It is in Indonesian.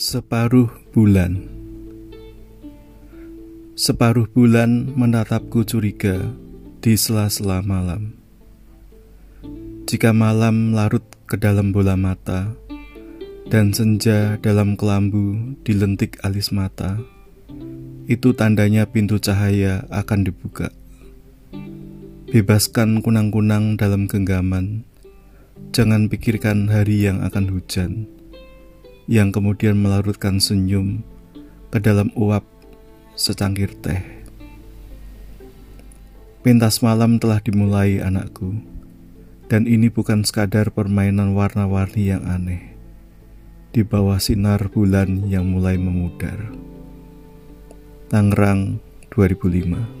Separuh bulan. Separuh bulan menatapku curiga di sela-sela malam. Jika malam larut ke dalam bola mata Dan senja dalam kelambu dilentik alis mata Itu tandanya pintu cahaya akan dibuka. Bebaskan kunang-kunang dalam genggaman. Jangan pikirkan hari yang akan hujan yang kemudian melarutkan senyum ke dalam uap secangkir teh. Pentas malam telah dimulai anakku, dan ini bukan sekadar permainan warna-warni yang aneh di bawah sinar bulan yang mulai memudar. Tangerang 2005